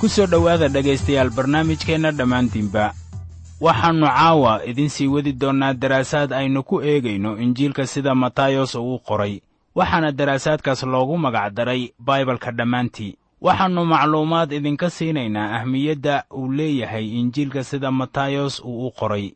ku soo dhowaada dhegaystayaal barnaamijkeenna dhammaantiinba. Waxaannu caawa idiin sii wadi doonnaa daraasaad aynu ku eegayno injiilka sida matayos uu qoray waxaana daraasaadkaas loogu magacdaray baibalka dhammaantii. Waxaannu macluumaad idinka siinaynaa ahmiyadda uu leeyahay injiilka sida matayos uu u qoray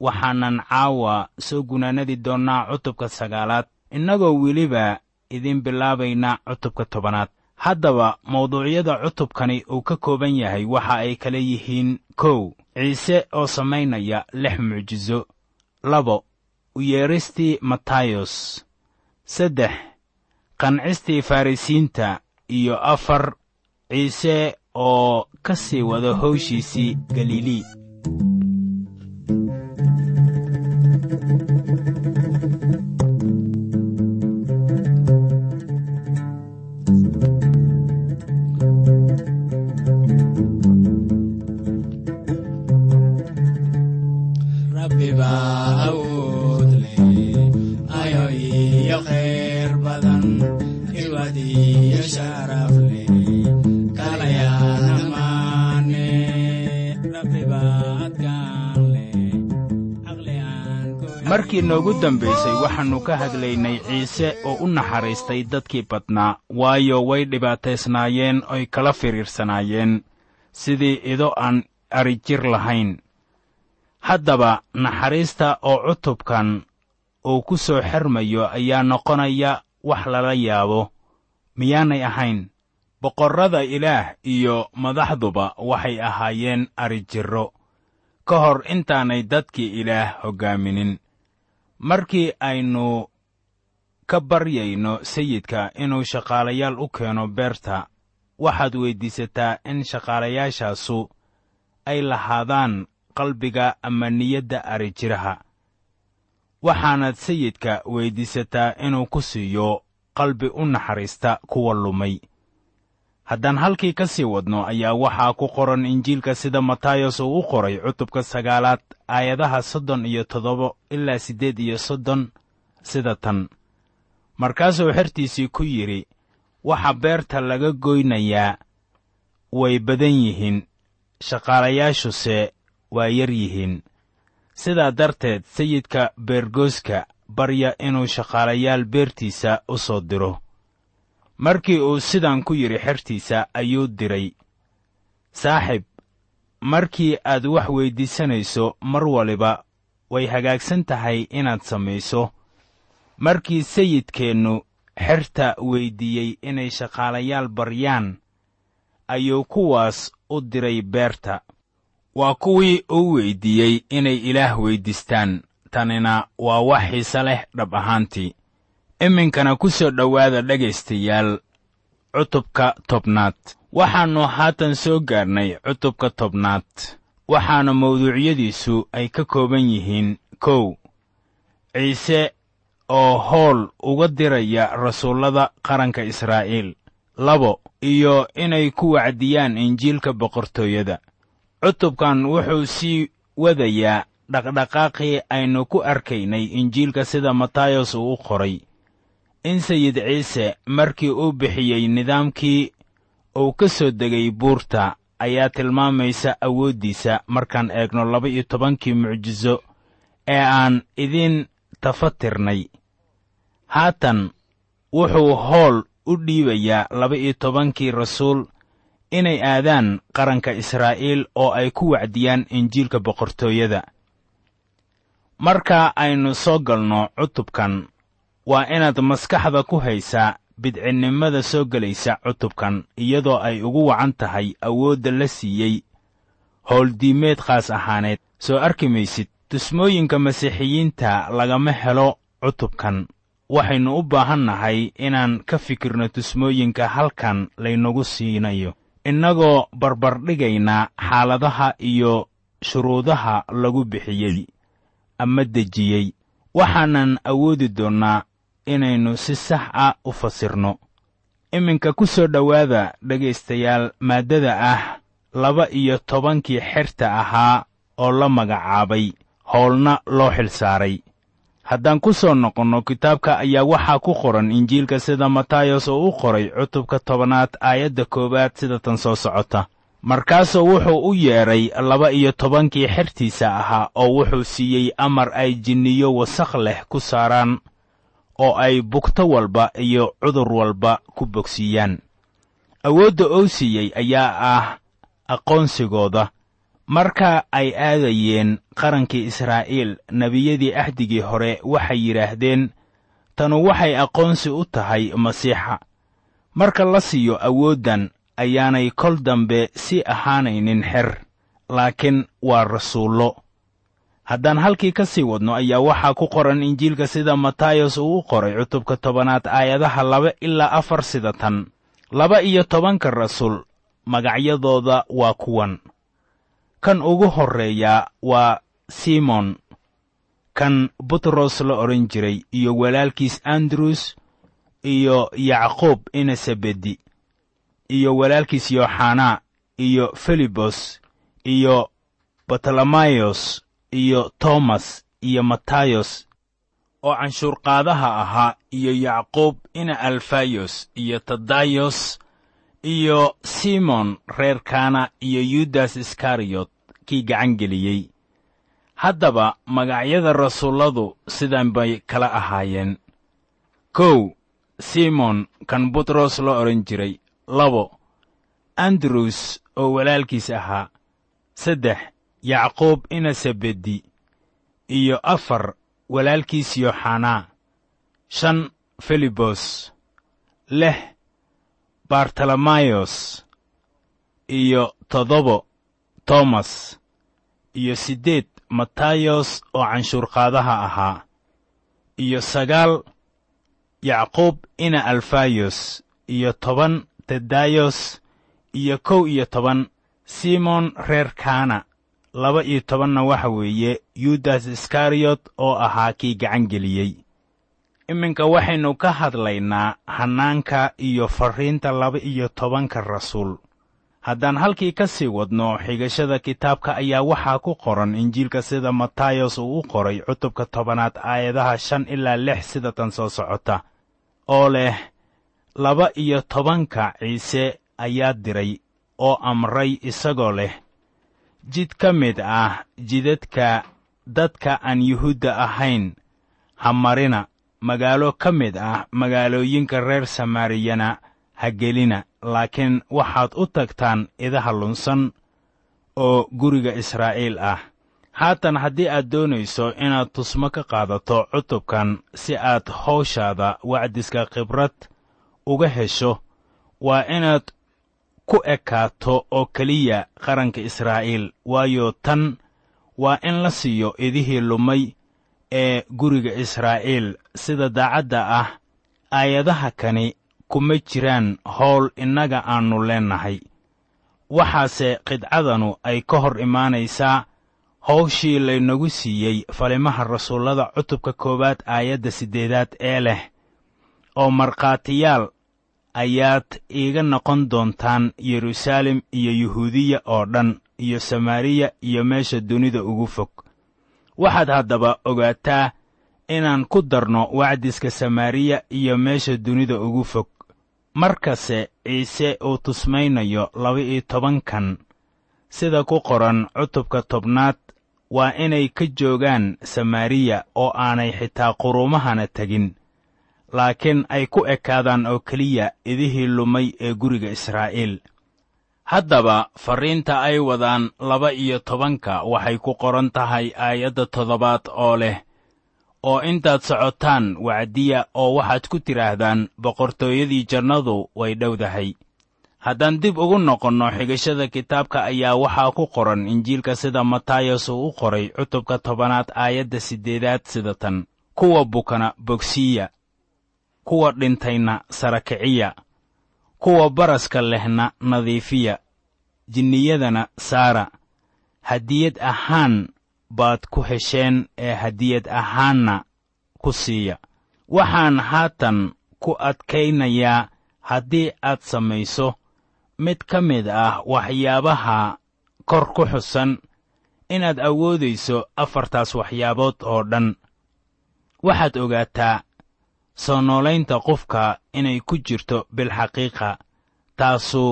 waxaanan caawa soo gunaanadi doonnaa cutubka sagaalaad. Innagoo weliba idin bilaabayna cutubka tobanaad. Haddaba mawduucyada cutubkani uu ka kooban yahay waxa ay kala yihiin kow. Ciise oo samaynaya lix mucjiso labo u yeedhistii matayos saddex qancistii farrisiinta iyo afar ciise oo ka sii wada howshiisii galilii markii noogu dambaysay waxaannu ka hadlaynay ciise oo u naxariistay dadkii badnaa. Waayo way dhibaataysnaayeen oy kala firiirsanaayeen. Sidii ido aan arijir lahayn. Haddaba naxariista oo cutubkan uu ku soo xermayo ayaa noqonaya wax lala yaabo. Miyaanay ahayn boqorrada ilaah iyo madaxduba waxay ahaayeen arijirro ka hor intaanay dadkii ilaah hoggaaminin markii aynu ka baryayno sayidka inuu shaqaalayaal u keeno beerta waxaad weyddiisataa in shaqaalayaashaasu ay lahaadaan qalbiga ama niyadda arijiraha waxaanaad sayidka weyddiisataa inuu ku siiyo qalbi u naxariista kuwa lumay haddaan halkii ka sii wadno ayaa waxaa ku qoran injiilka sida matayos uu u qoray cutubka sagaalaad aayadaha soddon iyo toddoba ilaa siddeed iyo soddon sida tan. Markaasuu xertiisii ku yidhi waxa beerta laga goynayaa way badan yihiin shaqaalayaashuse waa yar yihiin. Sidaa darteed sayidka beergooska barya inuu shaqaalayaal beertiisa u soo diro markii uu sidan ku yidhi xertiisa ayuu diray. Saaxib markii aad wax weyddiisanayso mar waliba way hagaagsan tahay inaad samayso. Markii sayidkeennu xerta weyddiiyey inay shaqaalayaal baryaan ayuu kuwaas u diray beerta. Waa kuwii uu weyddiiyey inay ilaah weyddiistaan tanina waa wax xiise leh dhab ahaantii iminkana ku soo dhowaada dhegaystayaal cutubka tobnaad. Waxaannu haatan soo gaarnay cutubka tobnaad. Waxaana mawduucyadiisu ay ka kooban yihiin kow. Ciise oo howl uga diraya rasuullada qaranka israa'iil. Labo iyo inay ku wacdiyaan injiilka boqortooyada. Cutubkan wuxuu sii wadayaa dhaqdhaqaaqii aynu ku arkaynay injiilka sida matayos uu u qoray in sayid ciise markii uu bixiyey nidaamkii uu ka soo degay buurta ayaa tilmaamaysa awooddiisa markaan eegno laba iyo tobankii mucjiso ee aan idiin tafatirnay. Haatan wuxuu howl u dhiibayaa laba-iyo tobankii rasuul inay aadaan qaranka israa'iil oo ay ku wacdiyaan injiilka boqortooyada. Marka aynu soo galno cutubkan waa inaad maskaxda ku haysaa bidcinnimada soo gelaysa cutubkan iyadoo ay ugu wacan tahay awoodda la siiyey howldiimeed khaas ahaaneed. Soo arki maysid tusmooyinka masiixiyiinta lagama helo cutubkan. Waxaynu u baahan nahay inaan ka fikirno tusmooyinka halkan laynagu siinayo. Innagoo barbardhigayna xaaladaha iyo shuruudaha lagu bixiyey ama dejiyey. Waxaanan awoodi doonnaa inaynu si sax ah u fasirno. Iminka ku soo dhowaada dhegaystayaal maaddada ah laba iyo tobankii xerta ahaa oo la magacaabay howlna loo xilsaaray haddaan ku soo noqonno kitaabka ayaa waxaa ku qoran injiilka sida matayos oo u qoray cutubka tobanaad aayadda koowaad sida tan soo socota. Markaasuu wuxuu u yeedhay laba iyo tobankii xertiisa ahaa oo wuxuu siiyey amar ay jinniyo wasakh leh ku saaraan oo ay bugto walba iyo cudur walba ku bogsiiyaan. Awoodda oo siiyey ayaa ah aqoonsigooda. Marka ay aadayeen qarankii israa'iil nebiyadii axdigii hore waxay yidhaahdeen tanu waxay aqoonsi u tahay masiixa. Marka la siiyo awooddan ayaanay kol dambe sii ahaanaynin xer laakiin waa rasuullo haddaan halkii ka sii wadno ayaa waxaa ku qoran injiilka sida matayos uu u qoray cutubka tobanaad aayadaha laba ilaa afar sida tan. Laba iyo tobanka rasuul magacyadooda waa kuwan. Kan ugu horreeya waa simon. Kan butros la odhan jiray iyo walaalkiis andrus iyo yacquub inesabedi iyo walaalkiis yooxanaa iyo filibos iyo batolomayos iyo tomas iyo matayos oo canshuurqaadaha ahaa iyo yacquub ina alfayos iyo tadayos iyo simon reer kana iyo yudas iskariyot kii gacan geliyey. Haddaba magacyada rasuulladu sidan bay kala ahaayeen. Kow simon kan butros la odhan jiray. Labo andrus oo walaalkiis ahaa. Saddex yacquub inasabedi iyo afar walaalkiis yooxanaa shan filibos lix bartolomayos iyo toddobo tomas iyo siddeed matayos oo canshuurqaadaha ahaa iyo sagaal yacquub ina alfayos iyo toban tedayos iyo kow iyo toban simon reer kana laba iyo tobanna waxa weeye yudas iskariyot oo ahaa kii gacan geliyey. Iminka waxaynu ka hadlaynaa hannaanka iyo farriinta laba iyo tobanka rasuul. Haddaan halkii ka sii wadno xigashada kitaabka ayaa waxaa ku qoran injiilka sida matayos uu u qoray cutubka tobanaad aayadaha shan ilaa lix sida tan soo socota oo leh laba iyo tobanka ciise ayaa diray oo amray isagoo leh jid ka mid ah jidadka dadka aan yuhuudda ahayn ha marina magaalo ka mid ah magaalooyinka reer samaariyana ha gelina laakiin waxaad u tagtaan idaha lunsan oo guriga israa'iil ah. Haatan haddii aad doonayso inaad tusmo ka qaadato cutubkan si aad hawshaada wacdiska khibrad uga hesho waa inaad ku ekaato oo keliya qaranka israa'iil. Waayo tan waa in la siiyo idihii lumay ee guriga israa'iil. Sida daacadda ah aayadaha kani kuma jiraan howl innaga aannu leennahay waxaase qidcadanu ay ka hor imaanaysaa hawshii laynagu siiyey falimaha rasuullada cutubka koowaad aayadda siddeedaad ee leh oo markhaatiyaal ayaad iiga noqon doontaan yeruusaalem iyo yuhuudiya oo dhan iyo samaariya iyo meesha dunida ugu fog. Waxaad haddaba ogaataa inaan ku darno wacdiska samaariya iyo meesha dunida ugu fog. Markase ciise uu tusmaynayo laba-iyo tobankan sida ku qoran cutubka tobnaad waa inay ka joogaan samaariya oo aanay xitaa qurumahana tegin laakiin ay ku ekaadaan oo keliya idihii lumay ee guriga israa'iil. Haddaba farriinta ay wadaan laba iyo tobanka waxay ku qoran tahay aayadda toddobaad oo leh oo intaad socotaan wacdiya oo waxaad ku tidhaahdaan boqortooyadii jannadu way dhowdahay. Haddaan dib ugu noqonno xigashada kitaabka ayaa waxaa ku qoran injiilka sida matayos uu u qoray cutubka tobanaad aayadda siddeedaad sida tan. Kuwa bukana bogsiiya kuwa dhintayna sarakiciya kuwa baraska lehna nadiifiya jinniyadana saara. Hadiyad ahaan baad ku hesheen ee hadiyad ahaanna ku siiya. Waxaan haatan ku adkaynayaa haddii aad samayso. Mid ka mid ah waxyaabaha kor ku xusan inaad awoodayso afartaas waxyaabood oo dhan. Waxaad ogaataa soo noolaynta qofka inay ku jirto bilxaqiiqa taasu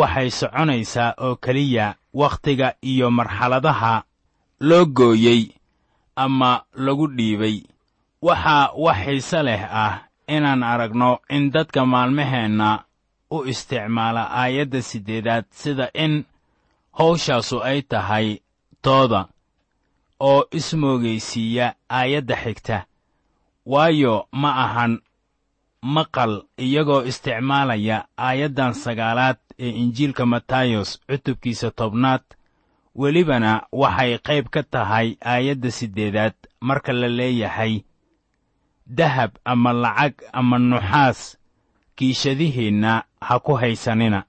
waxay soconaysaa oo keliya wakhtiga iyo marxaladaha loo gooyey ama lagu dhiibay. Waxaa wax xiise leh ah inaan aragno in dadka maalmaheenna u isticmaala aayadda siddeedaad sida in hawshaasu ay tahay tooda oo ismoogaysiiya aayadda xigta waayo ma ahan maqal iyagoo isticmaalaya aayaddan sagaalaad ee injiilka matayos cutubkiisa tobnaad. Welibana waxay qayb ka tahay aayadda siddeedaad marka la leeyahay dahab ama lacag ama nuxaas kiishadihiinna ha ku haysanina.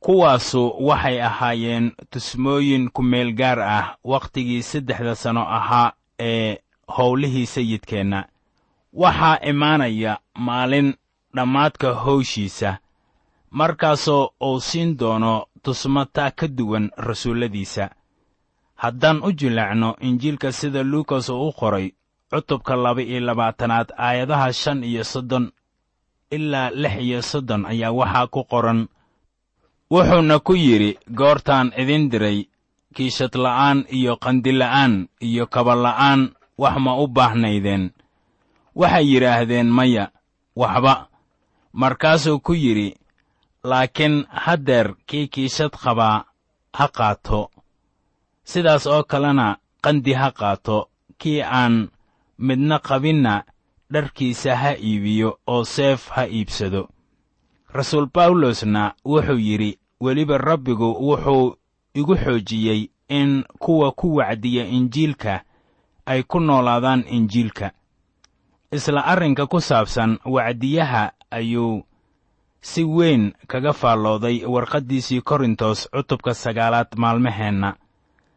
Kuwaasu waxay ahaayeen tusmooyin ku meel gaar ah wakhtigii saddexda sano ahaa ee howlihii sayidkeenna waxaa imaanaya maalin dhammaadka howshiisa. Markaasoo uu siin doono tusmataa ka duwan rasuulladiisa. Haddaan u jileecno injiilka sida luukas uu u qoray cutubka laba-iyo labaatanaad aayadaha shan iyo soddon ilaa lix iyo soddon ayaa waxaa ku qoran. Wuxuuna ku yidhi goortaan idin diray kiishadla'aan iyo qandila'aan iyo kabala'aan wax ma u baahnaydeen waxay yidhaahdeen maya waxba. Markaasuu ku yidhi laakiin haddeer kii kiishad qabaa ha qaato. Sidaas oo kalena qandi ha qaato. Kii aan midna qabinna dharkiisa ha iibiyo oo seef ha iibsado. Rasuul bawlosna wuxuu yidhi weliba rabbigu wuxuu igu xoojiyey in kuwa ku wacdiya injiilka ay ku noolaadaan injiilka isla arrinka ku saabsan wacdiyaha ayuu si weyn kaga faallooday warqaddiisii korintos cutubka sagaalaad maalmaheenna.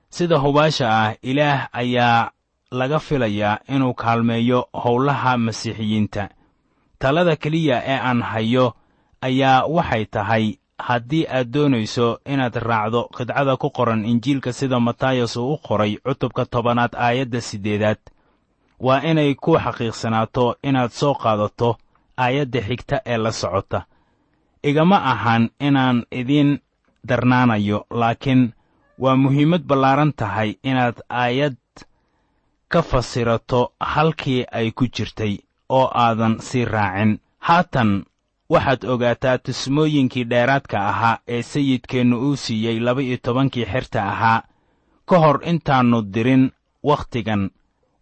Sida hubaasha ah ilaah ayaa laga filayaa inuu kaalmeeyo howlaha masiixiyiinta. Talada keliya ee aan hayo ayaa waxay tahay haddii aad doonayso inaad raacdo qidcada ku qoran injiilka sida matayas uu u qoray cutubka tobanaad aayadda siddeedaad waa inay ku xaqiiqsanaato inaad soo qaadato aayadda xigta ee la socota. Igama ahan inaan idiin darnaanayo laakiin waa muhiimad ballaaran tahay inaad aayad ka fasirato halkii ay ku jirtay oo aadan sii raacin. Haatan waxaad ogaataa tusmooyinkii dheeraadka ahaa ee sayidkeennu uu siiyey laba-iyo tobankii xerta ahaa. Ka hor intaannu dirin wakhtigan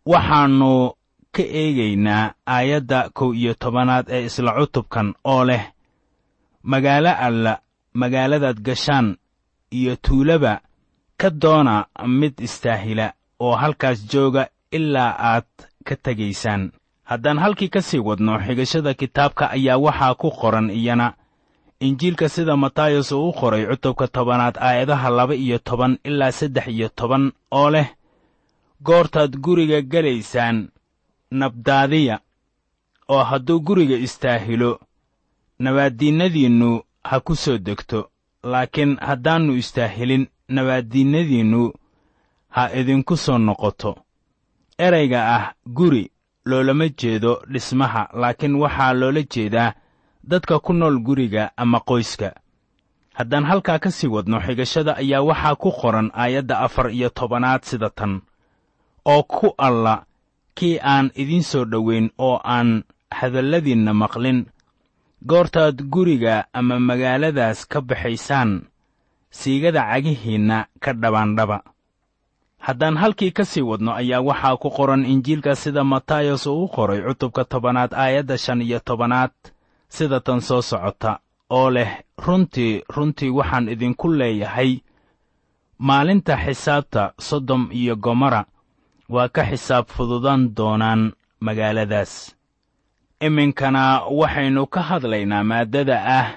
waxaannu ka eegaynaa aayadda kow iyo tobanaad ee isla cutubkan oo leh magaalo alla magaaladaad gashaan iyo tuulaba ka doona mid istaahila oo halkaas jooga ilaa aad ka tegaysaan. Haddaan halkii ka sii wadno xigashada kitaabka ayaa waxaa ku qoran iyana. Injiilka sida matayos uu u qoray cutubka tobanaad aayadaha laba iyo toban ilaa saddex iyo toban oo leh goortaad guriga gelaysaan nabdaadiya oo hadduu guriga istaahilo nabaaddiinnadiinnu ha ku soo degto laakiin haddaannu istaahilin nabaaddiinnadiinnu ha idinku soo noqoto. Erayga ah guri loolama jeedo dhismaha laakiin waxaa loola jeedaa dadka ku nool guriga ama qoyska. Haddaan halkaa ka sii wadno xigashada ayaa waxaa ku qoran aayadda afar iyo tobanaad sida tan oo ku alla kii aan idiin soo dhoweyn oo aan hadalladiinna maqlin. Goortaad guriga ama magaaladaas ka baxaysaan siigada cagihiinna ka dhabaandhaba haddaan halkii ka sii wadno ayaa waxaa ku qoran injiilka sida matayos uu u qoray cutubka tobanaad aayadda shan iyo tobanaad sida tan soo socota oo leh runtii runtii waxaan idinku leeyahay maalinta xisaabta sodom iyo gomora waa ka xisaab fududan doonaan magaaladaas. Iminkana waxaynu ka hadlaynaa maaddada ah.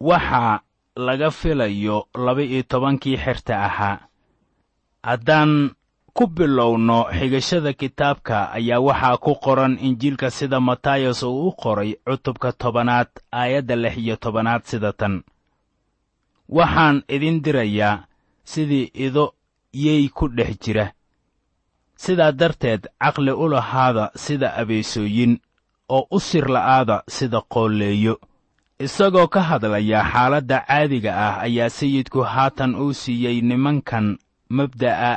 Waxa laga filayo laba-iyo tobankii xerta ahaa. Haddaan ku bilowno xigashada kitaabka ayaa waxaa ku qoran injiilka sida matayos uu u qoray cutubka tobanaad aayadda lix iyo tobanaad sida tan. Waxaan idin dirayaa sidii ido yey ku dhex jira sidaa darteed caqli u lahaada sida abeesooyin oo u sir la'aada sida qoolleeyo isagoo ka hadlaya xaaladda caadiga ah ayaa sayidku haatan uu siiyey nimankan mabda'a.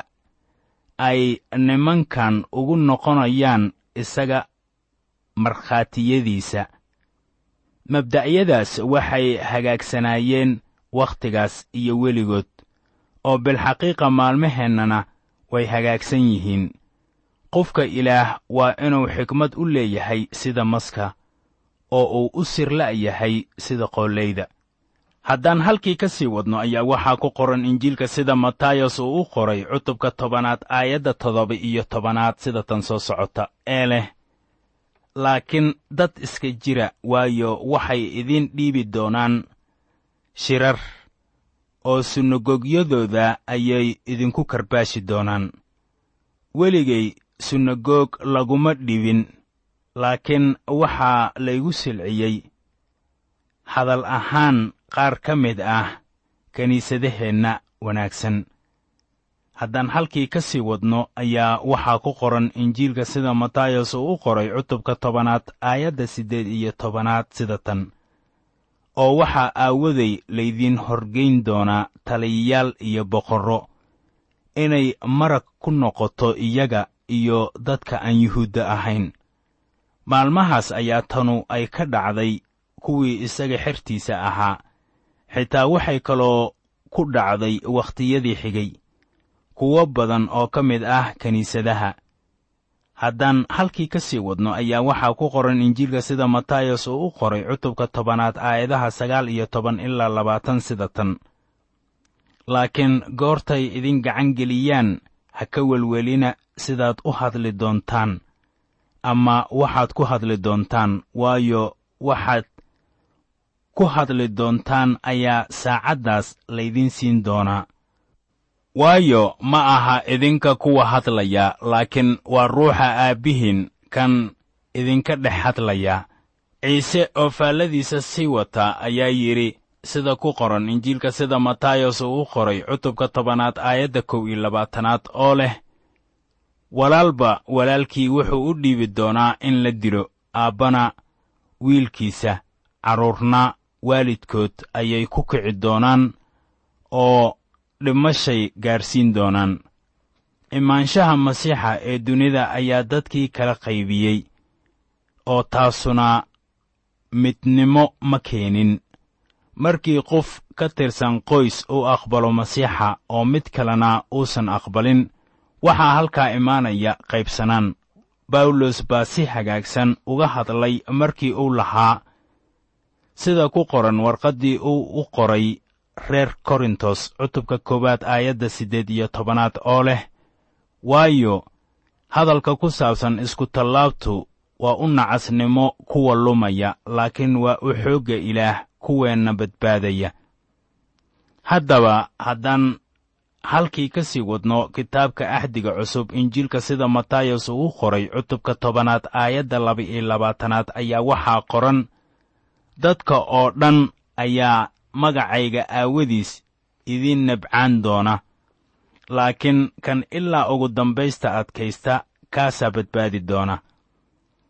Ay nimankan ugu noqonayaan isaga markhaatiyadiisa. Mabda'yadaas waxay hagaagsanaayeen wakhtigaas iyo weligood oo bilxaqiiqa maalmaheennana way hagaagsan yihiin. Qofka ilaah waa inuu xikmad u leeyahay sida maska oo uu u sir la'yahay sida qoollayda haddaan halkii ka sii wadno ayaa waxaa ku qoran injiilka sida matayos uu u qoray cutubka tobanaad aayadda toddoba iyo tobanaad sida tan soo socota. Ee leh laakiin dad iska jira waayo waxay idiin dhiibi doonaan shirar oo sunagogyadooda ayay idinku karbaashi doonaan. Weligay sunagoog laguma dhibin laakiin waxaa laygu silciyey. Hadal ahaan qaar ka mid ah kiniisadaheenna wanaagsan. Haddaan halkii ka sii wadno ayaa waxaa ku qoran injiilka sida matayos uu u qoray cutubka tobanaad aayadda siddeed iyo tobanaad sida tan oo waxaa aawaday laydiin horgayn doonaa taliyayaal iyo boqorro inay marag ku noqoto iyaga iyo dadka aan yuhuudda ahayn. Maalmahaas ayaa tanu ay ka dhacday kuwii isaga xertiisa ahaa. Xitaa waxay kaloo ku dhacday wakhtiyadii xigay kuwo badan oo ka mid ah kiniisadaha haddaan halkii ka sii wadno ayaa waxaa ku qoran injiilka sida matayos uu u qoray cutubka tobanaad aayadaha sagaal iyo toban ilaa labaatan sida tan. Laakiin goortay idin gacan geliyaan ha ka welwelina sidaad u hadli doontaan ama waxaad ku hadli doontaan waayo waxaad ku hadli doontaan ayaa saacaddaas laydiin siin doonaa waayo ma aha idinka kuwa hadlaya laakiin waa ruuxa aabbihiin kan idinka dhex hadlaya. Ciise oo faalladiisa sii wata ayaa yidhi sida ku qoran injiilka sida matayos uu u qoray cutubka tobanaad aayadda kow iyo labaatanaad oo leh walaalba walaalkii wuxuu u dhiibi doonaa in la dilo aabbana wiilkiisa carruurna waalidkood ayay ku kici doonaan oo dhimashay gaarsiin doonaan. Imaanshaha masiixa ee dunida ayaa dadkii kala qaybiyey oo taasuna midnimo ma keenin. Markii qof ka tirsan qoys uu aqbalo masiixa oo mid kalena uusan aqbalin waxaa halkaa imaanaya qaybsanaan. Bawlos baa si hagaagsan uga hadlay markii uu lahaa sida ku qoran warqaddii uu u qoray reer korintos cutubka koowaad aayadda siddeed iyo tobanaad oo leh waayo hadalka ku saabsan iskutallaabtu waa u nacasnimo kuwa lumaya laakiin waa u xoogga ilaah kuweenna badbaadaya. Haddaba haddaan halkii ka sii wadno kitaabka axdiga cusub injiilka sida matayos uu qoray cutubka tobanaad aayadda laba-iyo labaatanaad ayaa waxaa qoran dadka oo dhan ayaa magacayga aawadiis idiin nabcaan doona. Laakiin kan ilaa ugu dambaysta adkaysta kaasaa badbaadi doona.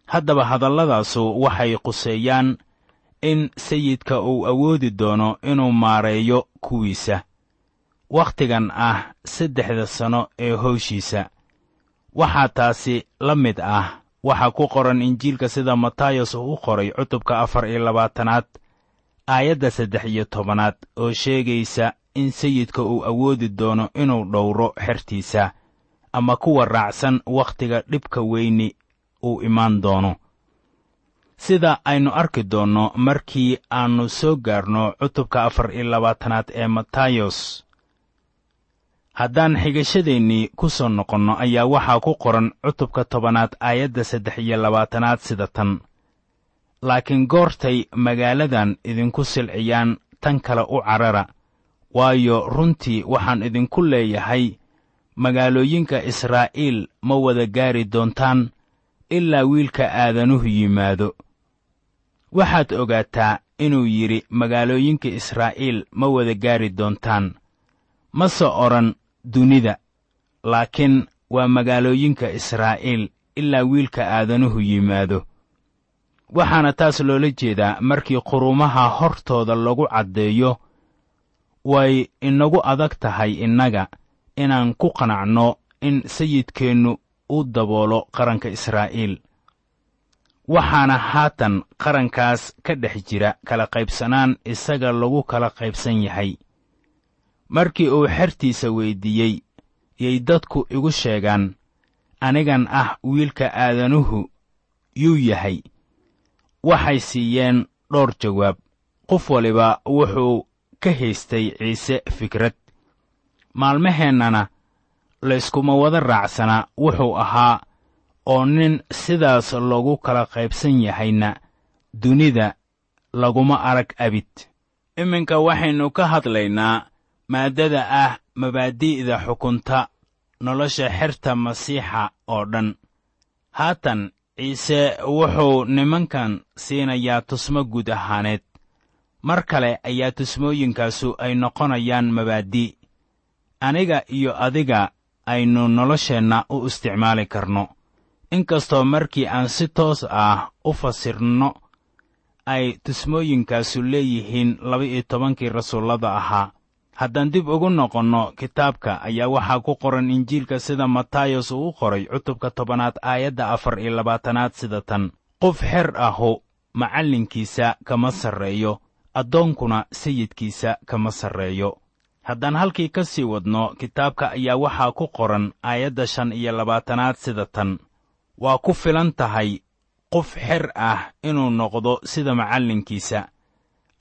Haddaba hadalladaasu waxay quseeyaan in sayidka uu awoodi doono inuu maareeyo kuwiisa. Wakhtigan ah saddexda sanno ee howshiisa. Waxaa taasi la mid ah. Waxaa ku qoran injiilka sida matayos uu u qoray cutubka afar iyo labaatanaad aayadda saddex iyo tobanaad oo sheegaysa in sayidka uu awoodi doono inuu dhowro xertiisa ama kuwa raacsan wakhtiga dhibka weyni uu imaan doono. Sida aynu arki doonno markii aannu soo gaarno cutubka afar iyo labaatanaad ee matayos haddaan xigashadaennii ku soo noqonno ayaa waxaa ku qoran cutubka tobanaad aayadda saddex iyo labaatanaad sida tan laakiin goortay magaaladan idinku silciyaan tan kale u carara. Waayo runtii waxaan idinku leeyahay magaalooyinka israa'iil ma wada gaari doontaan ilaa wiilka aadanuhu yimaado. Waxaad ogaataa inuu yidhi magaalooyinka israa'iil ma wada gaari doontaan mase odhan dunida laakiin waa magaalooyinka israa'iil ilaa wiilka aadanuhu yimaado waxaana taas loola jeedaa markii qurumaha hortooda lagu caddeeyo way inagu adag tahay innaga inaan ku qanacno in sayidkeennu u daboolo qaranka israa'iil. Waxaana haatan qarankaas ka dhex jira kala qaybsanaan isaga lagu kala qaybsan yahay. Markii uu xertiisa weyddiiyey yay dadku igu sheegaan anigan ah wiilka aadanuhu yuu yahay waxay siiyeen dhowr jawaab. Qof waliba wuxuu ka haystay ciise fikrad. Maalmaheennana layskuma wada raacsanaa wuxuu ahaa oo nin sidaas loogu kala qaybsan yahayna dunida laguma arag abid. Iminka waxaynu ka hadlaynaa maaddada ah mabaadi'da xukunta nolosha xerta masiixa oo dhan. Haatan ciise wuxuu nimankan siinayaa tusmo guud ahaaneed. Mar kale ayaa tusmooyinkaasu ay noqonayaan mabaadi' aniga iyo adiga aynu nolosheenna u isticmaali karno. Inkastoo markii aan si toos ah u fasirno ay tusmooyinkaasu leeyihiin laba-iyo tobankii rasuullada ahaa haddaan dib ugu noqonno kitaabka ayaa waxaa ku qoran injiilka sida matayos uu u qoray cutubka tobanaad aayadda afar iyo labaatanaad sida tan. Qof xer ahu macallinkiisa kama sarreeyo addoonkuna sayidkiisa kama sarreeyo. Haddaan halkii ka sii wadno kitaabka ayaa waxaa ku qoran aayadda shan iyo labaatanaad sida tan. Waa ku filan tahay qof xer ah inuu noqdo sida macallinkiisa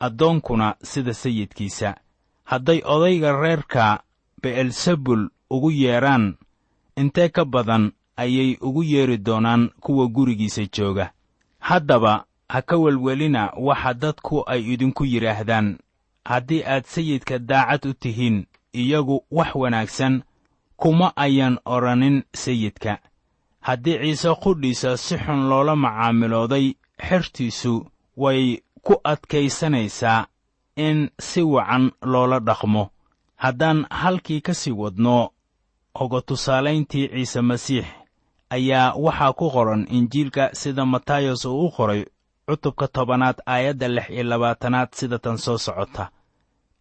addoonkuna sida sayidkiisa hadday odayga reerka be'elsebul ugu yeedhaan intee ka badan ayay ugu yeedhi doonaan kuwa gurigiisa jooga. Haddaba ha ka welwelina waxa dadku ay idinku yidhaahdaan haddii aad sayidka daacad u tihiin iyagu wax wanaagsan kuma ayan odhanin sayidka. Haddii ciise qudhiisa si xun loola macaamilooday xertiisu way ku adkaysanaysaa in si wacan loola dhaqmo. Haddaan halkii ka sii wadno oga tusaalayntii ciise masiix ayaa waxaa ku qoran injiilka sida matayos uu u qoray cutubka tobanaad aayadda lix iyo labaatanaad sida tan soo socota.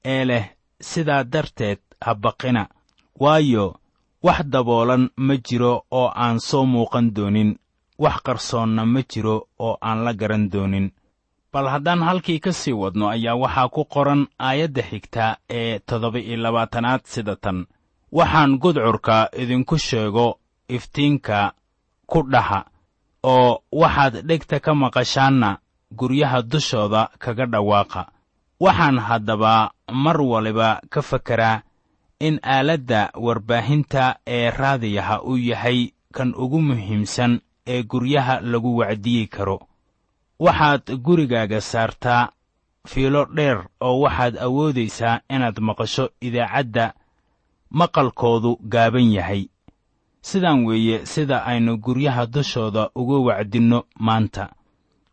Ee leh sidaa darteed ha baqina. Waayo wax daboolan ma jiro oo aan soo muuqan doonin. Wax qarsoonna ma jiro oo aan la garan doonin bal haddaan halkii ka sii wadno ayaa waxaa ku qoran aayadda xigta ee toddoba iyo labaatanaad sida tan. Waxaan gudcurka idinku sheego iftiinka ku dhaha oo waxaad dhegta ka maqashaanna guryaha dushooda kaga dhawaaqa. Waxaan haddaba mar waliba ka fekeraa in aaladda warbaahinta ee raadiyaha uu yahay kan ugu muhiimsan ee guryaha lagu wacdiyi karo waxaad gurigaaga saartaa fiilo dheer oo waxaad awoodaysaa inaad maqasho idaacadda maqalkoodu gaaban yahay. Sidaan weeye sida aynu guryaha dushooda uga wacdinno maanta.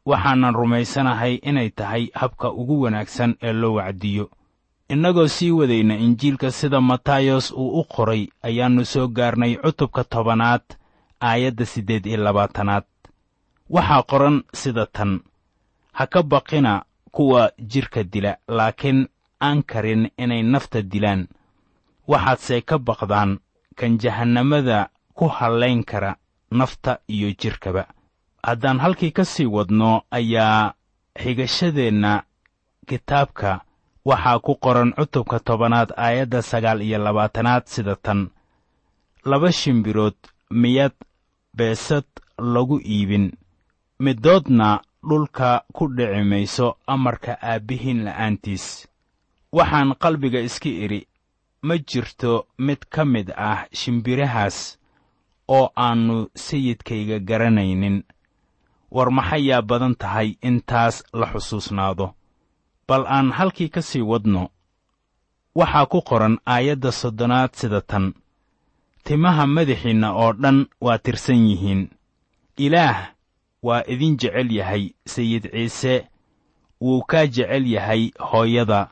Waxaanan rumaysanahay inay tahay habka ugu wanaagsan ee loo wacdiyo. Innagoo sii wadayna injiilka sida matayos uu u qoray ayaannu soo gaarnay cutubka tobanaad aayadda siddeed iyo labaatanaad waxaa qoran sida tan. Ha ka baqina kuwa jidhka dila laakiin aan karin inay nafta dilaan. Waxaadse ka baqdaan kan jahannamada ku hallayn kara nafta iyo jidhkaba haddaan halkii ka sii wadno ayaa xigashadeenna kitaabka waxaa ku qoran cutubka tobanaad aayadda sagaal iyo labaatanaad sida tan. Laba shimbirood miyad beesad lagu iibin middoodna dhulka ku dhici mayso amarka aabbihiin la'aantiis. Waxaan qalbiga iska idhi ma jirto mid ka mid ah shimbirahaas oo aannu sayidkayga garanaynin. War maxayaa badan tahay intaas la xusuusnaado? Bal aan halkii ka sii wadno waxaa ku qoran aayadda soddonaad sida tan. Timaha madaxiinna oo dhan waa tirsan yihiin. Ilaah waa idin jecel yahay sayid ciise. Wuu kaa jecel yahay hooyada.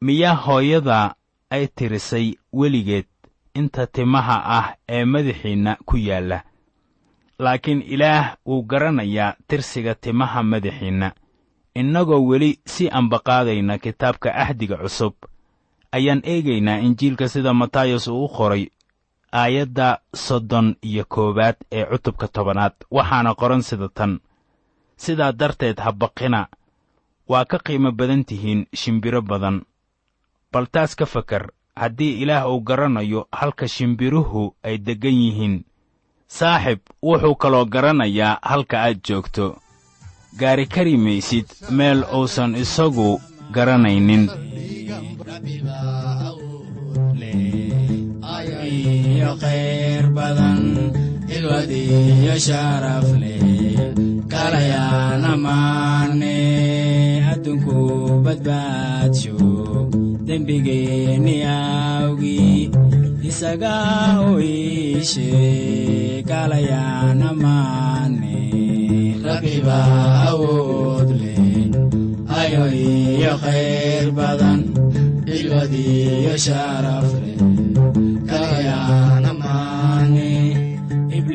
Miyaa hooyada ay tirisay weligeed inta timaha ah ee madaxiinna ku yaalla. Laakiin ilaah wuu garanayaa tirsiga timaha madaxiinna. Innagoo weli si ambaqaadayna kitaabka ahdiga cusub. Ayaan eegaynaa injiilka sida matayos uu u qoray aayadda soddon iyo koowaad ee cutubka tobanaad. Waxaana qoran sida tan. Sidaa darteed ha baqina. Waa ka qiimo badan tihiin shimbiro badan. Bal taas ka fakar haddii ilaah uu garanayo halka shimbiruhu ay deggan yihiin saaxib wuxuu kaloo garanayaa halka aad joogto. Gaari kari maysid meel uusan isagu garanaynin iyo khayr badan xilwad iyo sharaf leh kalayaan ammaane adduunku badbaadsho dembigeenni awgii isaga u iishe kalayaan ayo iyo khayr badan xilwad iyo sharaf leh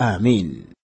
aamiin